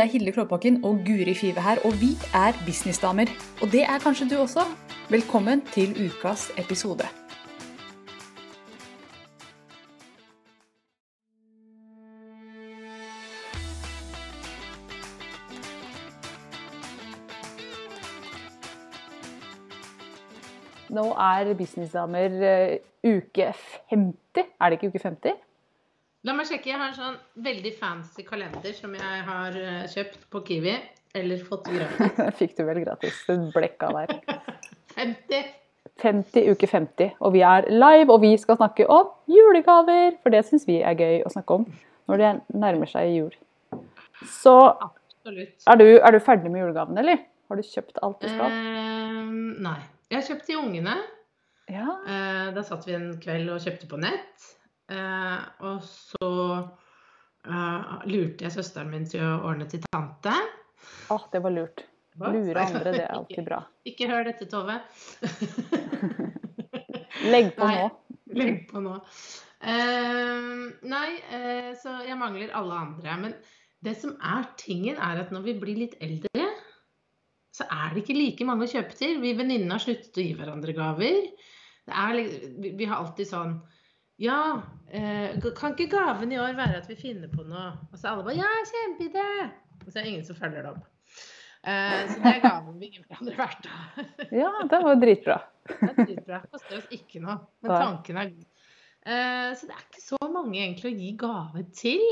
Det er Hilde Klåbakken og Guri Five her, og vi er businessdamer. Og det er kanskje du også. Velkommen til ukas episode. Nå er businessdamer eh, uke 50. Er det ikke uke 50? La meg sjekke. Jeg har en sånn veldig fancy kalender som jeg har eh, kjøpt på Kiwi. Eller fått gratis. Fikk du vel gratis. Blekka der. 50. 50, uke 50. Og vi er live, og vi skal snakke om julegaver. For det syns vi er gøy å snakke om når det nærmer seg jul. Så er du, er du ferdig med julegavene, eller? Har du kjøpt alt du skal? Eh, nei. Jeg har kjøpt til ungene. Ja. Eh, da satt vi en kveld og kjøpte på nett. Eh, og så eh, lurte jeg søsteren min til å ordne til tante. Å, det var lurt. Lure andre, det er alltid bra. Ikke hør dette, Tove. Legg på nå. Legg på nå. Eh, nei, eh, så jeg mangler alle andre. Men det som er tingen, er at når vi blir litt eldre, så er det ikke like mange å kjøpe til. Vi venninnene har sluttet å gi hverandre gaver. Det er, vi, vi har alltid sånn Ja, eh, kan ikke gaven i år være at vi finner på noe? Og så alle bare Ja, kjempeidé! Og så er det ingen som følger det opp. Eh, så det er gaven vi gir hverandre hvert år. Ja, det var dritbra. Det er dritbra. Koster oss ikke noe. Men tanken er god. Eh, så det er ikke så mange egentlig å gi gave til.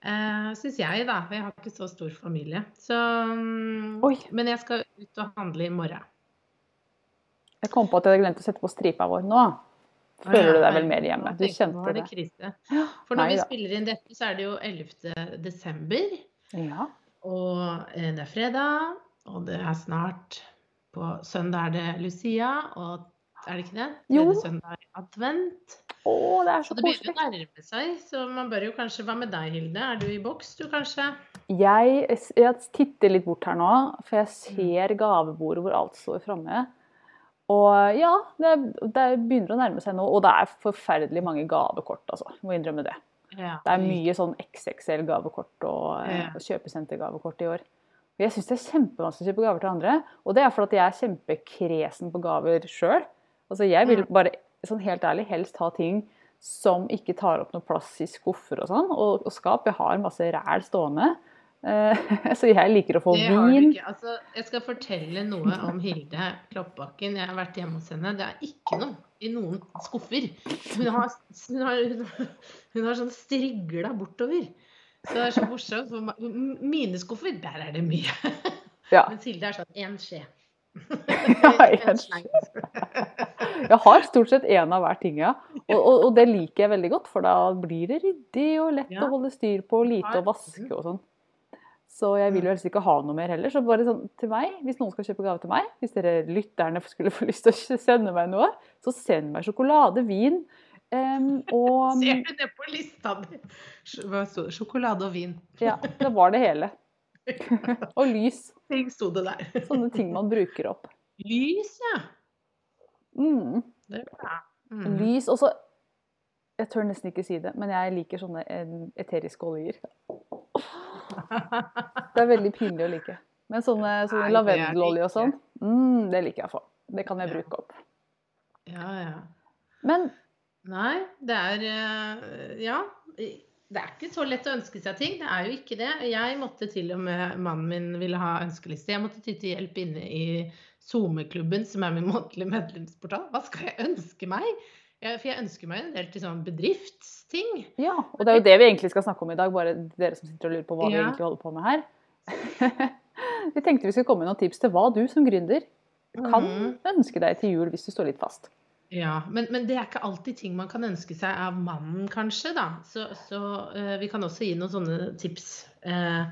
Uh, Syns jeg, da. Jeg har ikke så stor familie. Så, mm, Oi. men jeg skal ut og handle i morgen. Jeg kom på at jeg hadde glemt å sette på stripa vår nå. Føler du deg vel mer hjemme? Du kjente det det. krise. For når Nei vi spiller inn dette, så er det jo 11. desember. Ja. Og eh, det er fredag, og det er snart På søndag er det Lucia, og er det ikke det? Jo. er søndag er advent. Å, det er så Så det begynner å nærme seg, så man bør jo kanskje Hva med deg, Hilde? Er du i boks, du kanskje? Jeg, jeg titter litt bort her nå, for jeg ser gavebordet hvor alt står framme. Og ja, det, det begynner å nærme seg nå. Og det er forferdelig mange gavekort, altså. Må innrømme det. Ja. Det er mye sånn XXL-gavekort og, eh, Ja. kjøpesentergavekort i år. Og jeg syns det er kjempevanskelig å kjøpe gaver til andre. Og det er fordi jeg er kjempekresen på gaver sjøl. Altså, jeg vil bare, sånn helt ærlig, helst ha ting som ikke tar opp noe plass i skuffer og sånn, og, og skap. Jeg har masse ræl stående. Eh, så jeg liker å få Det har du vin. ikke. Altså, jeg skal fortelle noe om Hilde Kloppbakken. Jeg har vært hjemme hos henne. Det er ikke noe i noen skuffer. Hun har, hun har, hun har, sånn strigla bortover. Så det er så morsomt. Mine skuffer, der er det mye. Ja. Mens Hilde er sånn én skje. Jeg har stort sett én av hver ting, ja. Og, og, og det liker jeg veldig godt, for da blir det ryddig og lett Ja. å holde styr på, og lite å vaske og sånn. Så jeg vil jo helst ikke ha noe mer heller. Så bare sånn til meg, hvis noen skal kjøpe gave til meg, hvis dere lytterne skulle få lyst til å sende meg noe, så send meg sjokolade, vin um, og Ser du det på lista di? Sjokolade og vin. Ja, det var det hele. Og lys. Ting sto det der. Sånne ting man bruker opp. Lys, ja. Mm. Det er bra. Mm. Lys. Og så Jeg tør nesten ikke si det, men jeg liker sånne eteriske oljer. Det er veldig pinlig å like. Men sånne, sånne lavendelolje og sånn, mm, det liker jeg å få. Det kan jeg bruke opp. Ja, ja. Men Nei, det er eh, Ja. Det er ikke så lett å ønske seg ting. Det er jo ikke det. Jeg måtte til og med Mannen min ville ha ønskeliste. Jeg måtte ty til hjelp inne i SoMe-klubben, som er min månedlige medlemsportal. Hva skal jeg ønske meg? Jeg, for jeg ønsker meg en del til sånn bedriftsting. ja, og det er jo det vi egentlig skal snakke om i dag, bare dere som sitter og lurer på hva vi egentlig holder på med her. vi tenkte vi skulle komme med noen tips til hva du som gründer kan mm. ønske deg til jul hvis du står litt fast. Ja, men, men det er ikke alltid ting man kan ønske seg av mannen, kanskje, da. Så, så uh, vi kan også gi noen sånne tips. Uh,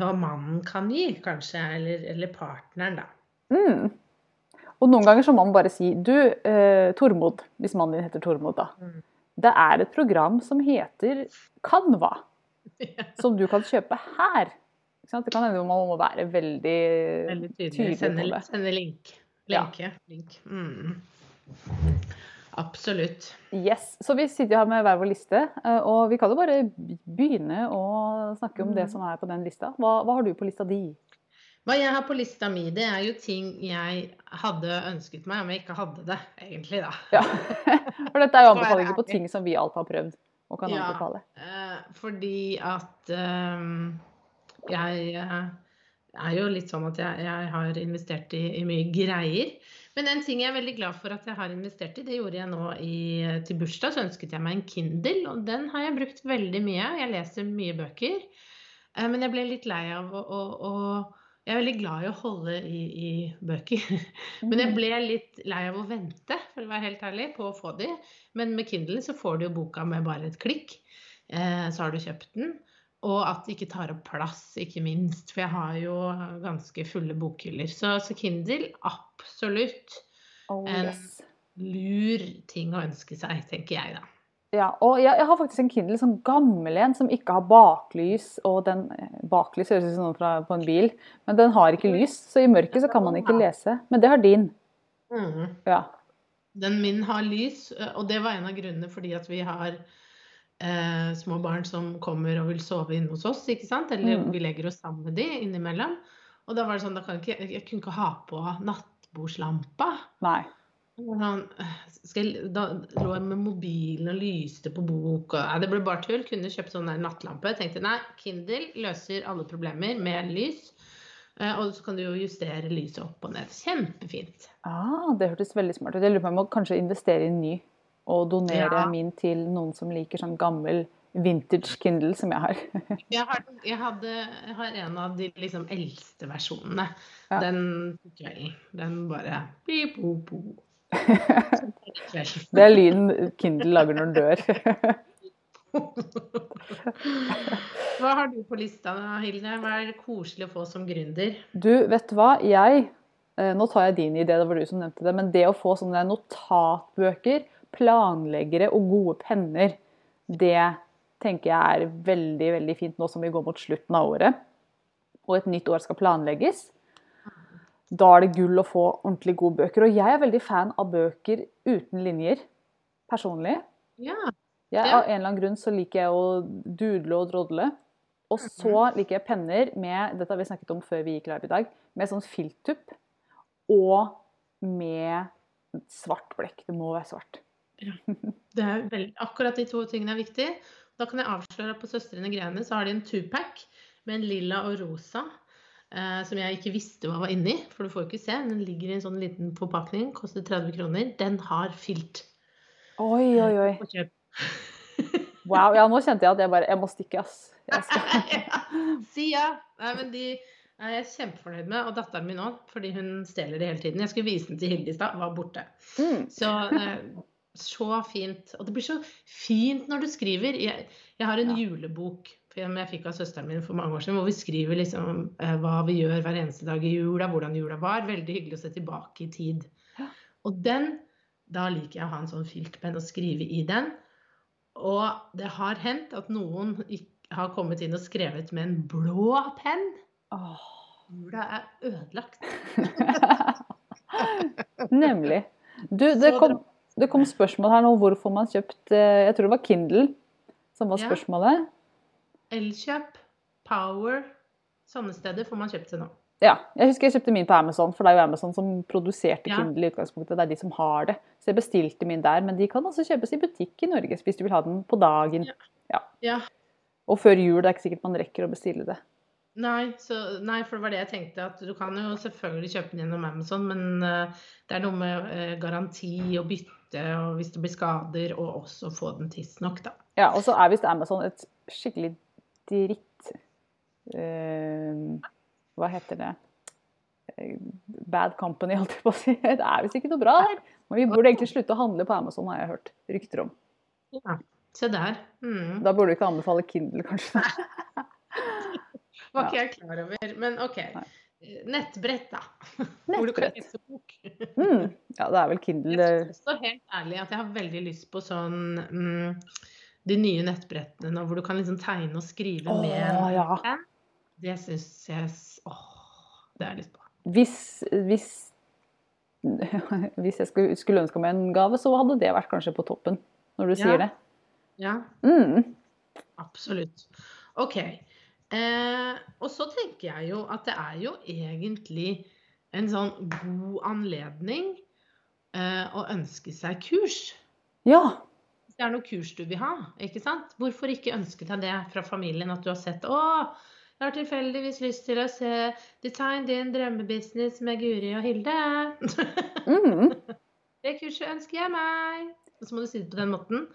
hva mannen kan gi, kanskje. Eller, eller partneren, da. Mm. Og noen ganger så må man bare si Du, eh, Tormod, hvis mannen din heter Tormod, da. Mm. Det er et program som heter Canva, som du kan kjøpe her. Det kan hende man må være veldig, Veldig tydelig. tydelig Sende, på det. sende link. Ja. Link. Mm. Absolutt. Yes, Så vi sitter her med hver vår liste, eh, og vi kan jo bare begynne å snakke om det Mm. som er på den lista. Hva, hva har du på lista di? Hva jeg har på lista mi, det er jo ting jeg hadde ønsket meg om jeg ikke hadde det, egentlig, da. Ja. For dette er jo anbefalinger på ting som vi alt har prøvd og kan Ja. anbefale. Eh, fordi at um, jeg eh, er jo litt sånn at jeg, jeg har investert i, i mye greier. Men en ting jeg er veldig glad for at jeg har investert i, det gjorde jeg nå i, til bursdag. Så ønsket jeg meg en Kindle, og den har jeg brukt veldig mye. Jeg leser mye bøker. Men jeg ble litt lei av å, å, å Jeg er veldig glad i å holde i, i bøker. Men jeg ble litt lei av å vente, for å være helt ærlig, på å få de. Men med Kindle så får du jo boka med bare et klikk. Eh, så har du kjøpt den. Og at det ikke tar opp plass, ikke minst. For jeg har jo ganske fulle bokhyller. Så, så Kindle, absolutt Oh, en- lur ting å ønske seg, tenker jeg da. Ja, og jeg, jeg har faktisk en Kindle, sånn gammel en, som ikke har baklys. Og den baklys høres ut som noe fra, på en bil, men den har ikke lys. Så i mørket så kan man ikke lese. Men det har din. Mm. Ja. Den min har lys, og det var en av grunnene fordi at vi har eh, små barn som kommer og vil sove inne hos oss, ikke sant? Eller Mm. vi legger oss sammen med de innimellom. Og da var det sånn, da kan ikke, jeg kunne ikke ha på nattbordslampa. Nei. Skal jeg, da lå jeg med mobilen og lyste på bok. Og, ja, det ble bare tull. Kunne kjøpt sånn der nattlampe. Tenkte nei, Kindle løser alle problemer med lys. Eh, Og så kan du jo justere lyset opp og ned. Kjempefint. Ah, det hørtes veldig smart ut. Jeg lurer på om jeg må kanskje investere i en ny. Og donere Ja. min til noen som liker sånn gammel vintage Kindle som jeg har. Jeg har, jeg hadde, jeg har en av de liksom eldste versjonene. Ja. Den kvelden. Den bare bi, bo, po. Det er lyden Kindle lager når den dør. Hva har du på lista, Hilde? Hva er det koselig å få som gründer? Du, vet du hva? Jeg eh, Nå tar jeg din idé, det var du som nevnte det. Men det å få sånne notatbøker, planleggere og gode penner, det tenker jeg er veldig, veldig fint nå som vi går mot slutten av året. Og et nytt år skal planlegges. Da er det gull å få ordentlig gode bøker. Og jeg er veldig fan av bøker uten linjer, personlig. Ja. Jeg, Av en eller annen grunn så liker jeg å dudle og drodle. Og så liker jeg penner med dette har vi snakket om før vi gikk live i dag, med sånn filttupp og med svart blekk. Det må være svart. Det er vel- akkurat de to tingene er viktige. Da kan jeg avsløre at på Søstrene Grene så har de en two-pack med en lilla og rosa. Eh, som jeg ikke visste hva var inni, for du får ikke se. Den ligger i en sånn liten forpakning, koster 30 kroner. Den har filt. Oi, oi, oi. på. Wow. Ja, nå kjente jeg at jeg bare Jeg må stikke, ass. Skal. si ja! Nei, men de er jeg kjempefornøyd med. Og datteren min òg, fordi hun stjeler det hele tiden. Jeg skulle vise den til Hilde i stad, var borte. Mm. Så eh, så fint. Og det blir så fint når du skriver. Jeg, jeg har en Ja. julebok jeg fikk av søsteren min for mange år siden, hvor vi skriver liksom eh, hva vi gjør hver eneste dag i jula, hvordan jula var. Veldig hyggelig å se tilbake i tid. Og den, da liker jeg å ha en sånn filtpenn og skrive i den. Og det har hendt at noen har kommet inn og skrevet med en blå penn. Åh. Jula er ødelagt. Nemlig. Du, det kom, det kom spørsmål her nå hvorfor man kjøpt eh, Jeg tror det var Kindle som var Ja. Elkjøp, Power, sånne steder får man kjøpt seg nå. Ja, jeg husker jeg kjøpte min på Amazon, for det er jo Amazon som produserte Ja. Kindle i utgangspunktet. Det er de som har det. Så jeg bestilte min der, men de kan også kjøpes i butikk i Norge hvis du vil ha den på dagen. Ja. Ja. Og før jul, det er ikke sikkert man rekker å bestille det. Nei, så, nei, for det var det jeg tenkte. At du kan jo selvfølgelig kjøpe den gjennom Amazon, men uh, det er noe med uh, garanti og bytte og hvis det blir skader, og også få den tidsnok, da. Ja, og så er visst Amazon et skikkelig dritt eh, Hva heter det? Eh, Bad company, holdt jeg på å si. Det er visst ikke noe bra der. Men vi burde egentlig slutte å handle på Amazon, har jeg hørt rykter om. Ja. Se der. Mm. Da burde du ikke anbefale Kindle, kanskje. Var ikke jeg klar over. Men OK. Nei. Nettbrett, da. Hvor du kan Nettbrett. lese bok. Mm. Ja, det er vel Kindle Jeg skal synes også helt ærlig at jeg har veldig lyst på sånn mm, De nye nettbrettene nå, hvor du kan liksom tegne og skrive Å, med en ja. penn. Det syns jeg Åh, det har jeg lyst på. Hvis, hvis Hvis jeg skulle, skulle ønska meg en gave, så hadde det vært kanskje på toppen, når du Ja. sier det. Ja, Mm. absolutt. OK. Eh, og så tenker jeg jo at det er jo egentlig en sånn god anledning eh, å ønske seg kurs. Ja. Det er noe kurs du vil ha, ikke sant? Hvorfor ikke ønske deg det fra familien at du har sett Å, jeg har tilfeldigvis lyst til å se Design din drømmebusiness med Guri og Hilde. Mm. Det kurset ønsker jeg meg. Og så må du si det på den måten.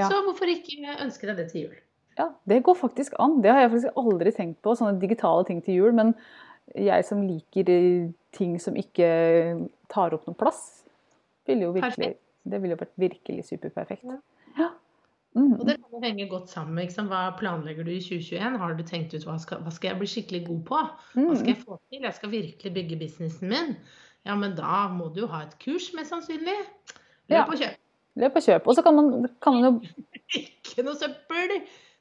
Ja. Så hvorfor ikke ønske deg det til jul? ja. Det går faktisk an. Det har jeg faktisk aldri tenkt på, sånne digitale ting til jul. Men jeg som liker eh, ting som ikke tar opp noen plass, ville jo virkelig Perfekt. Det ville jo vært virkelig superperfekt. Ja. Ja. Mm. Og det kan jo henge godt sammen med sant? hva planlegger du i 2021. Har du tenkt ut hva skal, hva skal jeg bli skikkelig god på? Hva skal Mm. jeg få til? Jeg skal virkelig bygge businessen min. Ja, men da må du jo ha et kurs, mest sannsynlig. Løp og kjøp. Løp og kjøp. Og så kan man, kan man jo Ikke noe søppel!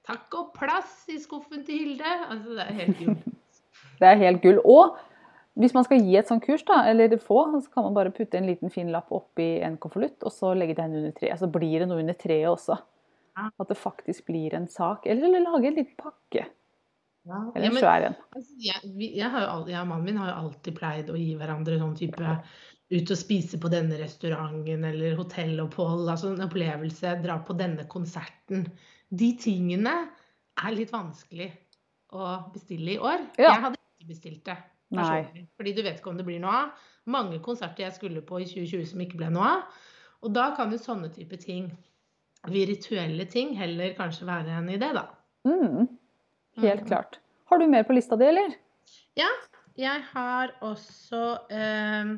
Takk og plass i skuffen til Hilde. Altså, det er helt gull. Det er helt gull. Og hvis man skal gi et sånt kurs, da, eller få, så kan man bare putte en liten fin lapp oppi en konvolutt, og så legge den under treet. Så blir det noe under treet også. At det faktisk blir en sak. Eller, eller lage en liten pakke. Ja, Eller en svær en. Altså, jeg, og mannen min har jo alltid pleid å gi hverandre sånn type ut og spise på denne restauranten eller hotellopphold, altså en opplevelse, dra på denne konserten. De tingene er litt vanskelig å bestille i år. Ja. Jeg hadde ikke bestilt det. Personlig, Fordi du vet ikke om det blir noe av. Mange konserter jeg skulle på i 2020 som ikke ble noe av. Og da kan jo sånne type ting, virtuelle ting, heller kanskje være en idé, da. Mm, helt Mm. klart. Har du mer på lista di, eller? Ja. Jeg har også eh,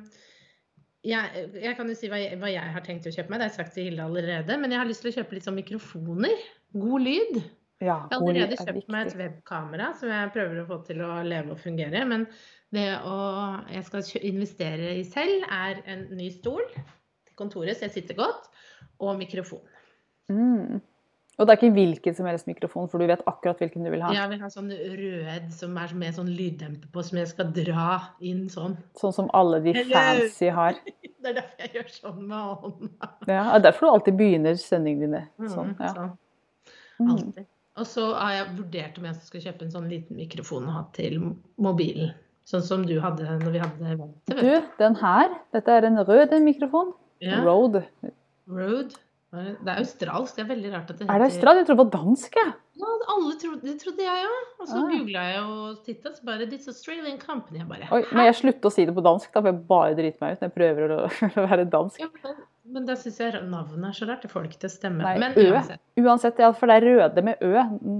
jeg, jeg kan jo si hva jeg, hva jeg har tenkt å kjøpe meg. Det har jeg sagt til Hilde allerede. Men jeg har lyst til å kjøpe litt sånn mikrofoner. God lyd. Ja, Jeg har allerede er kjøpt meg et webkamera som jeg prøver å få til å leve og fungere. Men det å jeg skal investere i selv, er en ny stol til kontoret, så jeg sitter godt, og mikrofon. Mm. Og det er ikke hvilken som helst mikrofon, for du vet akkurat hvilken du vil ha. Jeg vil ha sånn rød som er med sånn lyddemper på, som jeg skal dra inn sånn. Sånn som alle de fancy har. Det er derfor jeg gjør sånn med hånda. Ja, det er derfor du alltid begynner sendingene dine sånn. Mm, Ja. sånn. Mm. Alltid. Og så har jeg vurdert om jeg skal kjøpe en sånn liten mikrofon å ha til mobilen. Sånn som du hadde når vi hadde eventet. Du, den her, dette er en rød mikrofon. Ja. Rode. Road. Det er australsk. Det er veldig rart at det heter Er det australsk? Jeg tror det var dansk, jeg. Ja, alle trodde, det trodde jeg òg. Og så Ah. googla jeg og titta, så bare This Australian Company. Jeg bare Oi, men jeg slutter å si det på dansk, da, for jeg bare driter meg ut når jeg prøver å, å være dansk. ja, men, men da syns jeg navnet er så rart. Det får det ikke til å stemme. Nei, men Ø. uansett. Uansett, ja, for det er røde med ø.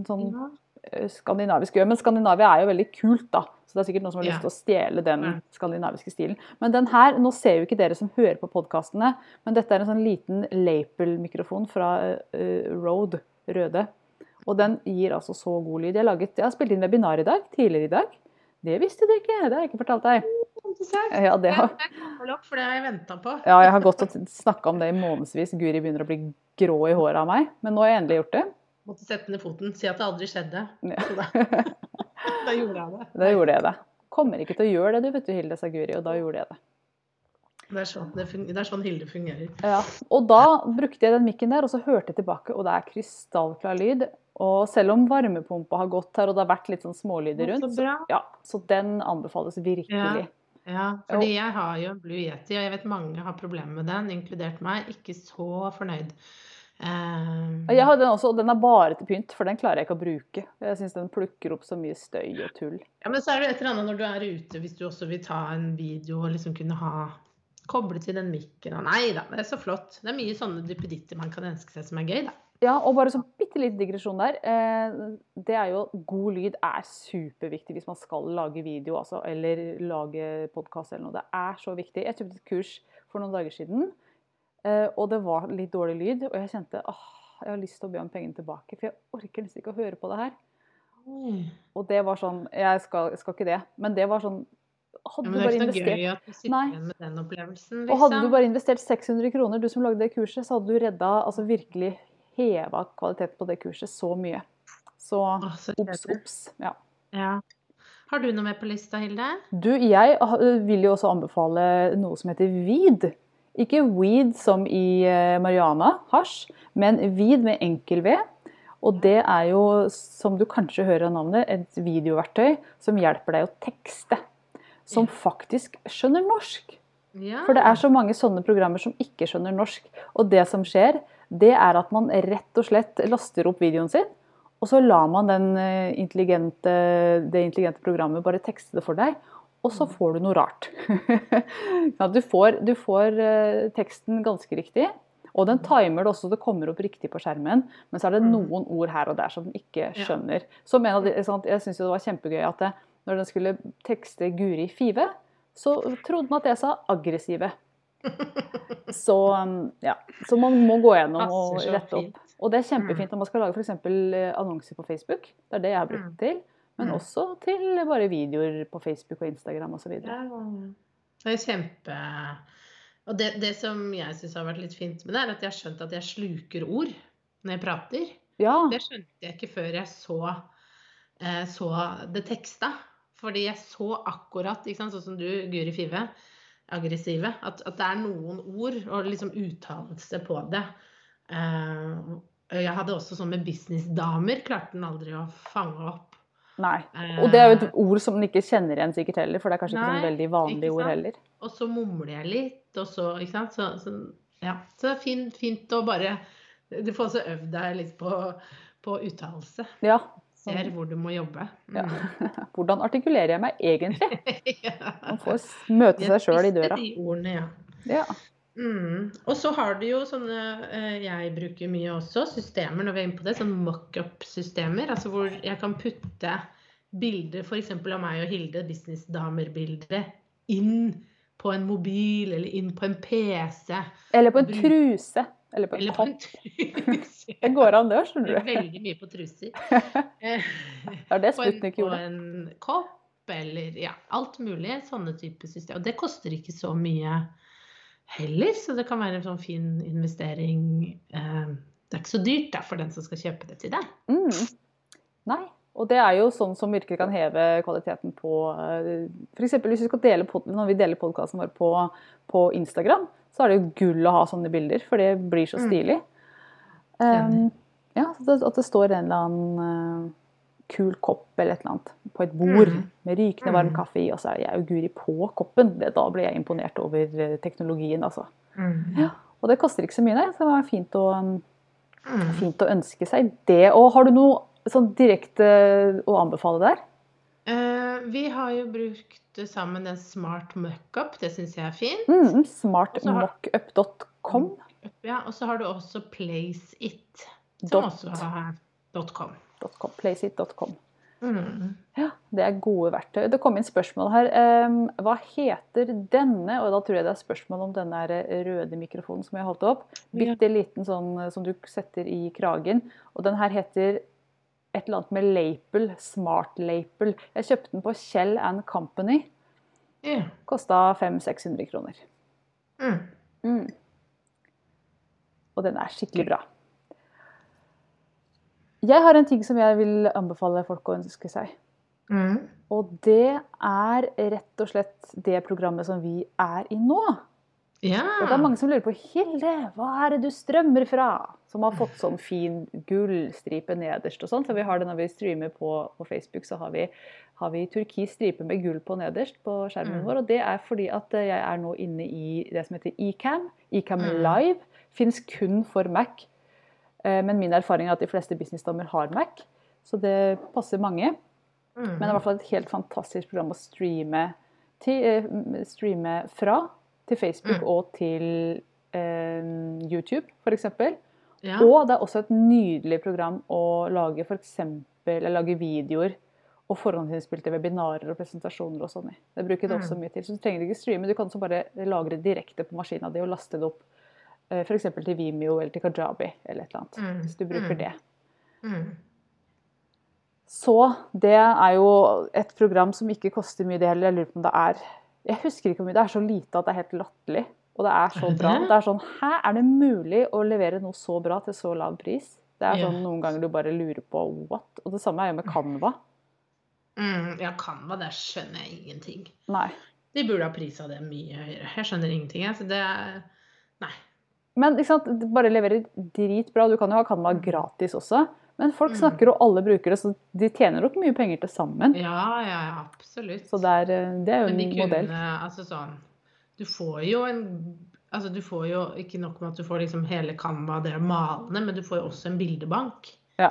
Sånn Ja. skandinavisk ø. Men Skandinavia er jo veldig kult, da. Så det er sikkert noen som har lyst til å stjele den skandinaviske stilen. Men den her, nå ser jo ikke dere som hører på podkastene, men dette er en sånn liten Lapel-mikrofon fra uh, Rode, røde. Og den gir altså så god lyd. Jeg, laget, jeg har spilt inn webinar i dag, tidligere i dag. Det visste du ikke, det har jeg ikke fortalt deg. Ja, det har, for det har jeg venta på. ja, jeg har gått og snakka om det i månedsvis. Guri begynner å bli grå i håret av meg. Men nå har jeg endelig gjort det. Måtte sette ned foten. Si at det aldri skjedde. Ja. Da, gjorde jeg det. Da gjorde jeg det. Kommer ikke til å gjøre det, du vet du, Hilde, sa Guri. Og da gjorde jeg det. Det er sånn, det det er sånn Hilde fungerer. Ja, og da brukte jeg den mikken der, og så hørte jeg tilbake, og det er krystallklar lyd. Og selv om varmepumpa har gått her, og det har vært litt sånn smålyder rundt, Så ja, så den anbefales virkelig. Ja, fordi jeg har jo en Blue Yeti, og jeg vet mange har problemer med den, inkludert meg. Ikke så fornøyd. Eh, Og Jeg har den også, og den er bare til pynt, for den klarer jeg ikke å bruke. Jeg syns den plukker opp så mye støy og tull. ja, men så er det et eller annet når du er ute, hvis du også vil ta en video og liksom kunne ha Koble til den mikken og Nei da, det er så flott. Det er mye sånne duppeditter man kan ønske seg som er gøy, da. Ja, og bare sånn bitte liten digresjon der. Eh, det er jo God lyd er superviktig hvis man skal lage video altså, eller lage podkast eller noe. Det er så viktig. Jeg kjøpte et kurs for noen dager siden, og det var litt dårlig lyd. Og jeg kjente åh, jeg har lyst til å be om pengene tilbake, for jeg orker nesten ikke å høre på det her. Og det var sånn Jeg skal, jeg skal ikke det, men det var sånn hadde Ja, men det er ikke noe gøy at du sitter Nei. igjen med den opplevelsen, Og hadde du liksom. bare investert 600 kroner, du som lagde det kurset, så hadde du redda, altså virkelig heva kvaliteten på det kurset så mye. Så obs, obs. Ja. Ja. Har du noe mer på lista, Hilde? Du, jeg vil jo også anbefale noe som heter weed. Ikke weed som i eh, marihuana, hasj, men weed med enkel V. Og det er jo, som du kanskje hører av navnet, et videoverktøy som hjelper deg å tekste. Som faktisk skjønner norsk. Ja. For det er så mange sånne programmer som ikke skjønner norsk. Og det som skjer, det er at man rett og slett laster opp videoen sin, og så lar man den eh, intelligente, det intelligente programmet bare tekste det for deg, og så får du noe rart. Ja, du får, du får eh, teksten ganske riktig, og den timer det også, det kommer opp riktig på skjermen, men så er det Mm. noen ord her og der som den ikke skjønner. Som en av de, jeg syns det var kjempegøy at det, når den skulle tekste Guri Five, så trodde den at jeg sa aggressive. Så, um, ja. så man må gå gjennom og rette opp. Og det er kjempefint når man skal lage f.eks. annonser på Facebook. Det er det jeg har brukt Mm. til. Men Mm. også til bare videoer på Facebook og Instagram osv. Ja, det er kjempe Og det, det som jeg syns har vært litt fint med det, er at jeg har skjønt at jeg sluker ord når jeg prater. Ja. Det skjønte jeg ikke før jeg så, eh, så det teksta. Fordi jeg så akkurat, sånn som du, Guri Five, aggressive, at, at det er noen ord og liksom uttalelse på det. Eh, jeg hadde også sånn med businessdamer, klarte den aldri å fange opp. Nei. Eh, Og det er jo et ord som man ikke kjenner igjen sikkert heller, for det er kanskje ikke Nei, sånn veldig vanlige ord heller. Og så mumler jeg litt, og så Ikke sant. Så, så, ja. så det er fint, fint å bare Du får også øvd deg litt på, på uttalelse. Ja. Ser hvor du må jobbe. Ja. Mm. Hvordan artikulerer jeg meg egentlig? ja. Man får møte seg sjøl i døra. De ordene, ja. Ja. Mm. Og så har du jo sånne eh, jeg bruker mye også, systemer når vi er inne på det, sånn mock-up-systemer. Altså hvor jeg kan putte bilder f.eks. av meg og Hilde, businessdamer-bildet, inn på en mobil eller inn på en PC. Eller på en truse. Eller på en Eller på en truse. Det går an, det, òg, skjønner er du. veldig mye på truser. Det er det På en, på en kopp eller ja, alt mulig. Sånne typer systemer. Og det koster ikke så mye heller, så det kan være en sånn fin investering. Eh, Det er ikke så dyrt da, for den som skal kjøpe det til deg. Mm. Nei. Og det er jo sånn som virkelig kan heve kvaliteten på F.eks. hvis vi skal dele når vi deler podkasten vår på, på Instagram, så er det jo gull å ha sånne bilder, for det blir så Mm. stilig. Um, ja, det, At det står en eller annen eh, kul kopp eller et eller annet på et bord Mm. med rykende varm Mm. kaffe i, og så er jeg og Guri på koppen. Det, da blir jeg imponert over eh, teknologien, altså. Ja. Og det koster ikke så mye, nei. Så det var fint å um, Mm. Fint å ønske seg det. Og har du noe sånn direkte å anbefale der? Eh, vi har jo brukt sammen en smart mockup, det syns jeg er fint. Mm, Smartmockup.com. Ja, og så har du også PlaceIt, som Dot. også har .com. .com, Placeit.com. Mm. Ja, det er gode verktøy. Det kom inn spørsmål her. Hva heter denne? Og da tror jeg det er spørsmål om denne røde mikrofonen som jeg holdt opp. Bitte liten sånn eh, som du setter i kragen. Og den her heter et eller annet med Lapel. Smart Lapel. Jeg kjøpte den på Kjell and Company. Yeah. Kosta 500-600 kroner. Mm. Mm. Og den er skikkelig bra. Jeg har en ting som jeg vil anbefale folk å ønske seg. Mm. Og det er rett og slett det programmet som vi er i nå. Ja. Og det er mange som lurer på Hilde, hva er det du strømmer fra? Som har fått sånn fin gullstripe nederst og sånn. For vi har det når vi streamer på, på Facebook, så har vi, har vi turkis stripe med gull på nederst på skjermen Mm. vår. Og det er fordi at eh, jeg er nå inne i det som heter Ecam. Ecam Mm. Live fins kun for Mac. Eh, Men min erfaring er at de fleste businessdommer har Mac, så det passer mange. Mm. Men det er i hvert fall et helt fantastisk program å streame, til, eh, streame fra til Facebook Mm. og til eh, YouTube, f.eks. ja. Og det er også et nydelig program å lage for eksempel, eller lage videoer og forhåndsinnspilte webinarer og presentasjoner og sånn i. Det bruker det også Mm. mye til. Så du trenger ikke streame, du kan også bare lagre direkte på maskina di og laste det opp f.eks. til Vimeo eller til Kajabi eller et eller annet. Mm. Hvis du bruker Mm. det. Mm. Så det er jo et program som ikke koster mye, det heller. Jeg lurer på om det er Jeg husker ikke hvor mye. Det er så lite at det er helt latterlig. Og det er så bra. det? Er sånn Hæ, er det mulig å levere noe så bra til så lav pris? Det er sånn noen ganger du bare lurer på what? Og det samme er jo med Canva. Mm, ja, Canva, der skjønner jeg ingenting. Nei. De burde ha prisa det mye høyere. Jeg skjønner ingenting. Jeg. Så det er Nei. Men ikke sant, det bare leverer dritbra. Du kan jo ha Canva gratis også. Men folk Mm. snakker, og alle bruker det, så de tjener nok mye penger til sammen. Ja, ja, ja, absolutt. Så det er, eh, det er jo de en kunne modell. Altså sånn Du får jo en Altså du får jo ikke nok med at du får liksom hele Canva, det er malende, men du får jo også en bildebank Ja.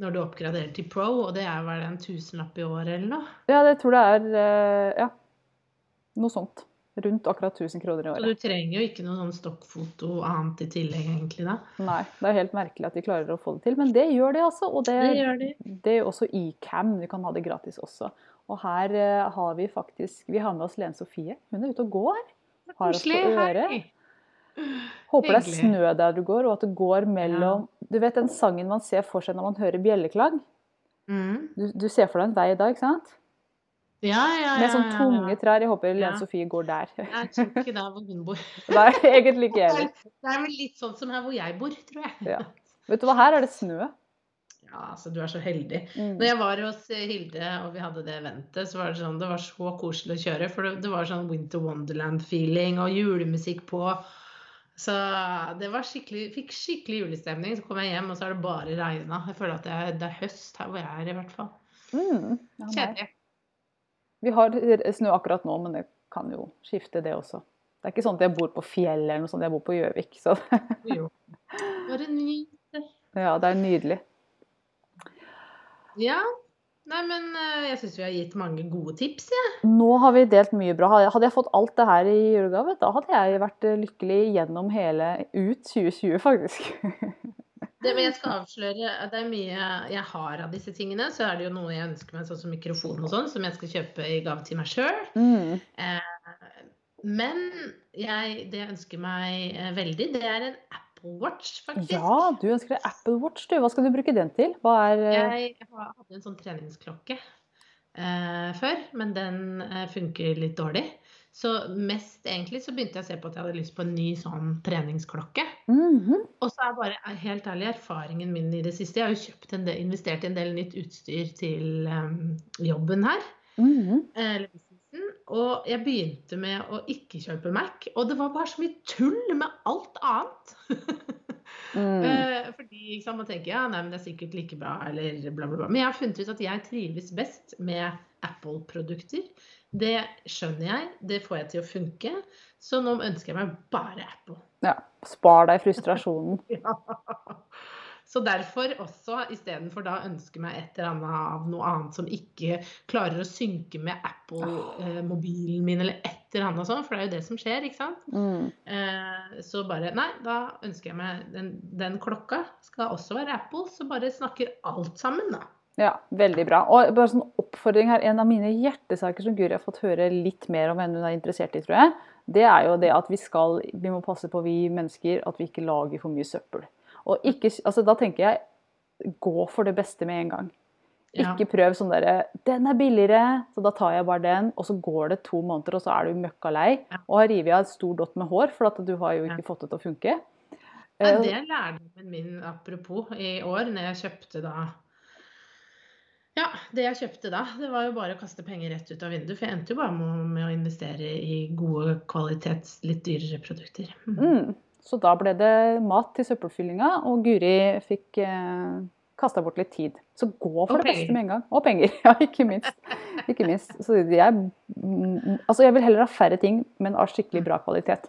når du oppgraderer til pro, og det er vel en tusenlapp i året eller noe. ja, det tror jeg er eh, ja, noe sånt. Rundt akkurat 1000 kroner i året. Så du trenger jo ikke noe sånn stokkfoto annet i tillegg, egentlig, da. Nei, det er helt merkelig at de klarer å få det til, men det gjør de altså. Og det, Det gjør de. det er også eCam, du kan ha det gratis også. Og her eh, har vi faktisk Vi har med oss Lene Sofie. Hun er ute og går. Har oss på øret. Håper det er snø der du går, og at det går mellom Du vet den sangen man ser for seg når man hører bjelleklang? Mm. Du, du ser for deg en vei da, ikke sant? Ja, ja. Med sånn tunge trær. Jeg håper Lene. Sofie går der. Jeg tror ikke det er hvor hun bor. Nei, egentlig ikke jeg. Det er vel litt sånn som her hvor jeg bor, tror jeg. Ja. Vet du hva, her er det snø. Ja, altså du er så heldig. Mm. Når jeg var hos eh, Hilde og vi hadde det eventet, så var det sånn, det var så koselig å kjøre. For det, det var sånn Winter Wonderland-feeling og julemusikk på. Så det var skikkelig, fikk skikkelig julestemning. Så kom jeg hjem, og så har det bare regna. Jeg føler at det er, det er høst her hvor jeg er, i hvert fall. Mm. Ja. Kjedelig. Vi har snø akkurat nå, men det kan jo skifte, det også. Det er ikke sånn at jeg bor på fjell eller noe sånt, jeg bor på Gjøvik. Så Jo. Bare nyt det. ja, det er nydelig. Ja. Nei, men eh, jeg syns vi har gitt mange gode tips, jeg. Nå har vi delt mye bra. Hadde jeg- fått alt det her i julegave, da hadde jeg vært eh, lykkelig gjennom hele ut 2020, faktisk. Det, men jeg skal avsløre det er mye jeg har av disse tingene. Så er det jo noe jeg ønsker meg, sånn som mikrofon og sånn, som jeg skal kjøpe i gave til meg sjøl. Mm. Men jeg, det jeg ønsker meg eh, veldig, det er en Apple Watch, faktisk. Ja, du ønsker deg Apple Watch, du. Hva skal du bruke den til? Hva er eh, Jeg hadde en sånn treningsklokke eh, før, men den eh, funker litt dårlig. Så mest egentlig så begynte jeg å se på at jeg hadde lyst på en ny sånn treningsklokke. mhm. Og så er bare helt ærlig erfaringen min i det siste Jeg har jo kjøpt en del, investert i en del nytt utstyr til um, jobben her. Mhm. eh, Og jeg begynte med å ikke kjøpe Mac. Og det var bare så mye tull med alt annet. Mm. Eh, fordi liksom, man tenker ja, nei, men det er sikkert like bra, eller bla, bla, bla. Men jeg har funnet ut at jeg trives best med Apple-produkter. Det skjønner jeg, det får jeg til å funke. Så nå ønsker jeg meg bare Apple. Ja. Spar deg frustrasjonen. Så derfor også, istedenfor da ønske meg et eller annet av noe annet som ikke klarer å synke med Apple-mobilen min, eller et eller annet sånt, for det er jo det som skjer, ikke sant. Mm. Eh, så bare Nei, da ønsker jeg meg den, den klokka skal også være Apple, så bare snakker alt sammen, da. Ja, veldig bra. Og bare sånn oppfordring her, En av mine hjertesaker som Guri har fått høre litt mer om enn hun er interessert i, tror jeg, det er jo det at vi skal Vi må passe på, vi mennesker, at vi ikke lager for mye søppel. Og ikke, altså Da tenker jeg gå for det beste med en gang. Ja. Ikke prøv sånn derre 'Den er billigere, så da tar jeg bare den.' Og så går det to måneder, og så er du møkka lei Ja. og har revet av et stor dott med hår, for at du har jo ikke Ja. fått det til å funke. Nei, Eh, det er lærdommen min apropos i år, når jeg kjøpte da Ja, det jeg kjøpte da, det var jo bare å kaste penger rett ut av vinduet. For jeg endte jo bare med, å investere i gode kvalitets, litt dyrere produkter. Mm. Mm. Så da ble det mat til søppelfyllinga, og Guri fikk eh, kasta bort litt tid. Så gå for Og det beste med en gang. Og penger. Ja, ikke minst. Ikke minst. Så jeg, mm, altså jeg vil heller ha færre ting, men av skikkelig bra kvalitet.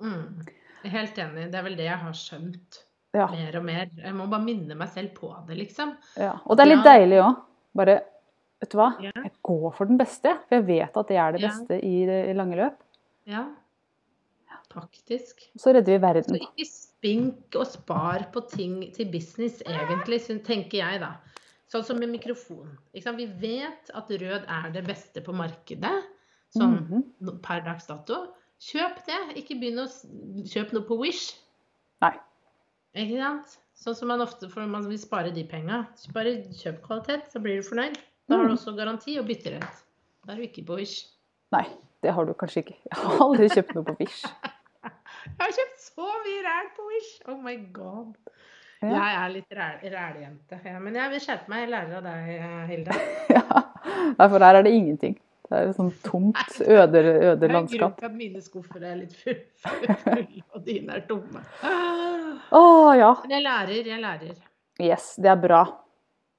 Mm. Helt enig. Det er vel det jeg har skjønt Ja, mer og mer. Jeg må bare minne meg selv på det, liksom. ja. Og det er litt Ja. deilig òg. Bare Vet du hva? Ja. Jeg går for den beste. For jeg vet at det er det Ja. beste i det lange løp. Ja, faktisk. Så redder vi verden. Så ikke spink og spar på ting til business, egentlig, tenker jeg, da. Sånn som med mikrofon. Vi vet at rød er det beste på markedet, sånn mm -hmm. per dags dato. Kjøp det. Ikke begynn å kjøpe noe på Wish. Nei. Ikke sant? Sånn som man ofte for man vil spare de penga. Bare kjøp kvalitet, så blir du fornøyd. Da har du Mm. også garanti og bytterett. Da er du ikke på Wish. Nei, det har du kanskje ikke. Jeg har aldri kjøpt noe på Wish. Jeg har kjøpt så mye ræl på Wish! Oh my god. Ja. Jeg er litt ræljente. Ja, men jeg vil skjerpe meg. Jeg lærer av deg, Hilde. Ja. Ja, for her er det ingenting. Det er et sånt tomt, øde, øde landskap. Det er grunnen til at mine skuffer er litt fulle, og dine er tomme. Å, ja. Men jeg lærer, jeg lærer. Yes, det er bra.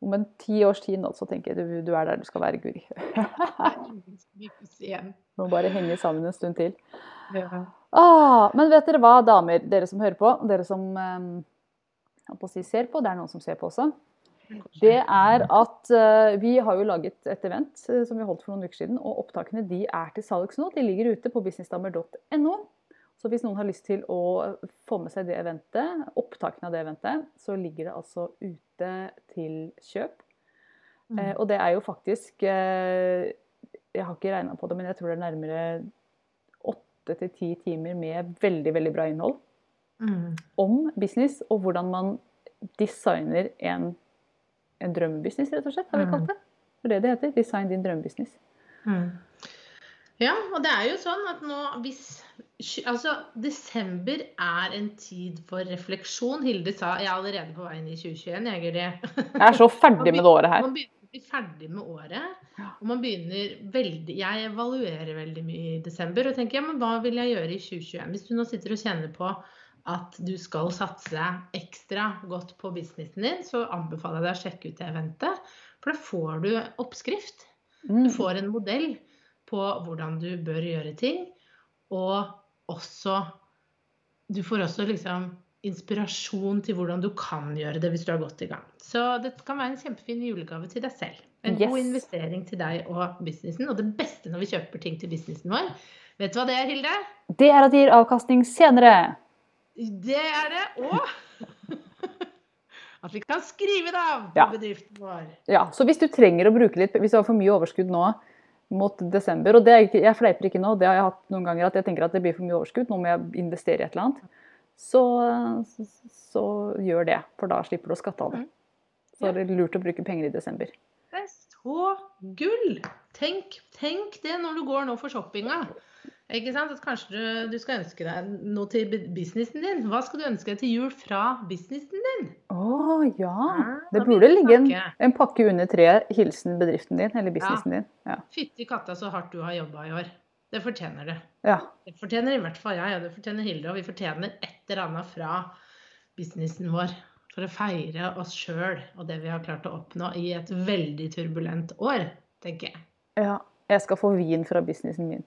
Om en ti års tid nå, så tenker jeg du, du er der du skal være, Guri. Må bare henge sammen en stund til. Ja. Ah, men vet dere hva, damer, dere som hører på, dere som um, si, ser på, det er noen som ser på også det er at uh, vi har jo laget et event uh, som vi holdt for noen uker siden. Og opptakene de er til salgs nå. De ligger ute på businessdamer.no. Så hvis noen har lyst til å få med seg det eventet, opptakene av det eventet, så ligger det altså ute til kjøp. Mm. Uh, og det er jo faktisk Jeg har ikke regna på det, men jeg tror det er nærmere åtte til ti timer med veldig, veldig bra innhold. Mm. Om business og hvordan man designer en en drømmebusiness, rett og slett, har vi kalt mm. det. Det er det det heter. Design din drømmebusiness. Mm. Ja, og det er jo sånn at nå hvis Altså, desember er en tid for refleksjon. Hilde sa jeg er allerede på vei inn i 2021, jeg, Guri. Jeg er så ferdig med det året her. Man begynner å bli ferdig med året. Og man begynner veldig Jeg evaluerer veldig mye i desember og tenker ja, men hva vil jeg gjøre i 2021? Hvis du nå sitter og kjenner på at du skal satse ekstra godt på businessen din, så anbefaler jeg deg å sjekke ut det eventet. For da får du oppskrift. Du mm. får en modell på hvordan du bør gjøre ting. Og også Du får også liksom inspirasjon til hvordan du kan gjøre det hvis du er godt i gang. Så det kan være en kjempefin julegave til deg selv. En yes. god investering til deg og businessen. Og det beste når vi kjøper ting til businessen vår, vet du hva det er, Hilde? Det er at det gir avkastning senere. Det er det. Og at vi kan skrive det av på ja. bedriften vår. Ja, så hvis du trenger å bruke litt, hvis du har for mye overskudd nå mot desember, og det er ikke, jeg fleiper ikke nå, det har jeg hatt noen ganger at jeg tenker at det blir for mye overskudd, nå må jeg investere i et eller annet, så, så, så gjør det. For da slipper du å skatte av det. Så Så det er lurt å bruke penger i desember. Det er så gull! Tenk, tenk det når du går nå for shoppinga. Ikke sant? At kanskje du, du, skal ønske deg noe til businessen din. Hva skal du ønske deg til jul fra businessen din? Å oh, ja. Det burde ligge en, en, pakke under treet. Hilsen bedriften din eller businessen ja. din. Ja. Fytti katta så hardt du har jobba i år. Det fortjener du. Ja. Det fortjener i hvert fall jeg, og det fortjener Hilde. Og vi fortjener et eller annet fra businessen vår. For å feire oss sjøl og det vi har klart å oppnå i et veldig turbulent år, tenker jeg. Ja. Jeg skal få vin fra businessen min.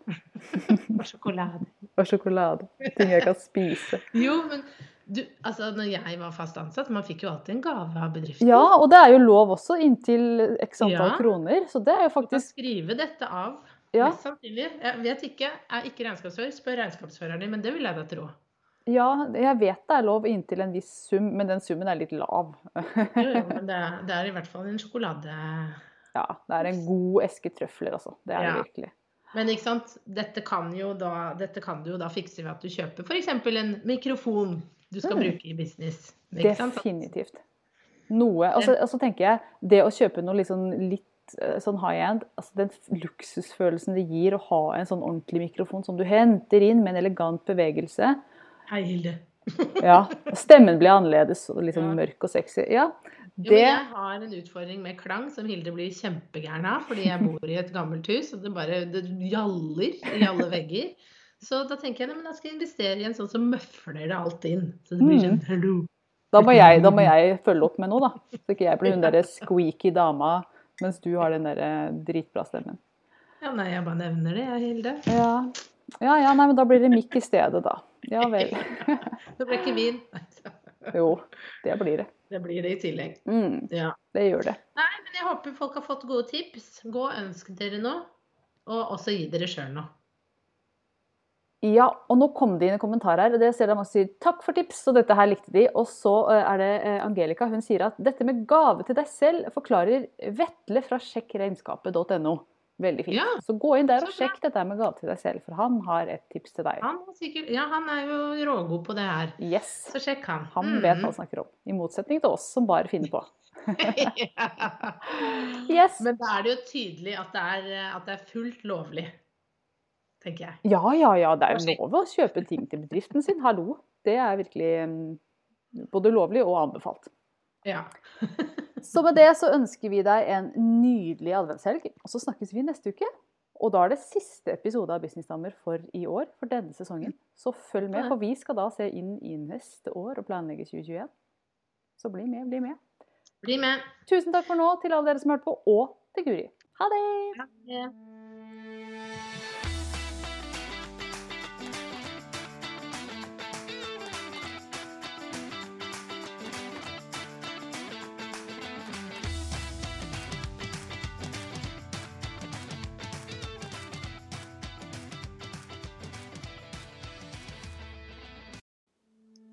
Og sjokolade. Og sjokolade. Ting jeg kan spise. Jo, men du, altså når jeg var fast ansatt, man fikk jo alltid en gave av bedriften. Ja, og det er jo lov også, inntil x antall ja. kroner. Så det er jo faktisk Du kan skrive dette av. Ja. Mest sannsynlig. Jeg vet ikke, jeg er ikke regnskapsfører. Spør regnskapsføreren din, men det vil jeg da tro. Ja, jeg vet det er lov inntil en viss sum, men den summen er litt lav. jo, jo, men det, det er i hvert fall en sjokolade ja, det er en god eske trøfler, altså. Det er ja. det virkelig. Men ikke sant, dette kan, da, dette kan, du jo da fikse ved at du kjøper f.eks. en mikrofon du skal mm. bruke i business. Definitivt. Noe Og så altså, tenker jeg, det å kjøpe noe liksom litt eh, sånn high end, altså den luksusfølelsen det gir å ha en sånn ordentlig mikrofon som du henter inn med en elegant bevegelse. Hei, Hilde. ja. Stemmen blir annerledes og litt sånn mørk og sexy. Ja, det... Jo, jeg har en utfordring med klang som Hilde blir kjempegæren av, fordi jeg bor i et gammelt hus, og det bare det gjaller i alle vegger. Så da tenker jeg at jeg skal investere i en sånn som møfler det alt inn. Så det blir sånn mm. hello. Da må, jeg, da må jeg følge opp med noe, da. Så ikke jeg blir hun derre squeaky dama mens du har den derre dritbra stemmen. Ja, nei, jeg bare nevner det, jeg, Hilde. Ja. ja, ja, nei, men da blir det mikk i stedet, da. Ja vel. det ble ikke vin. jo, det blir det. Det blir det i tillegg. Mm, ja. Det gjør det. Nei, men jeg håper folk har fått gode tips. Gå og ønsk dere noe, og også gi dere sjøl noe. Ja, og nå kom det inn en kommentar her. og det ser jeg mange sier takk for tips, og dette her likte de. Og så eh, er det eh, Angelica. Hun sier at dette med gave til deg selv forklarer Vetle fra sjekkregnskapet.no. Veldig fint. Ja, så gå inn der og sjekk dette med gave til deg selv, for han har et tips til deg. Han sikkert, ja, han er jo rågod på det her. Yes. Så sjekk han. Han mm. vet hva han snakker om. I motsetning til oss som bare finner på. yes. Men da er det jo tydelig at det er, at det er fullt lovlig, tenker jeg. Ja, ja, ja. Det er jo lov å kjøpe ting til bedriften sin. Hallo. Det er virkelig mm, både lovlig og anbefalt. Ja. Så med det så ønsker vi deg en nydelig adventshelg, og så snakkes vi neste uke. Og da er det siste episode av Businessdamer for i år, for denne sesongen. Så følg med, for vi skal da se inn i neste år og planlegge 2021. Så bli med, bli med. Bli med. Tusen takk for nå til alle dere som hørte på, og til Guri. Ha det! Ha det.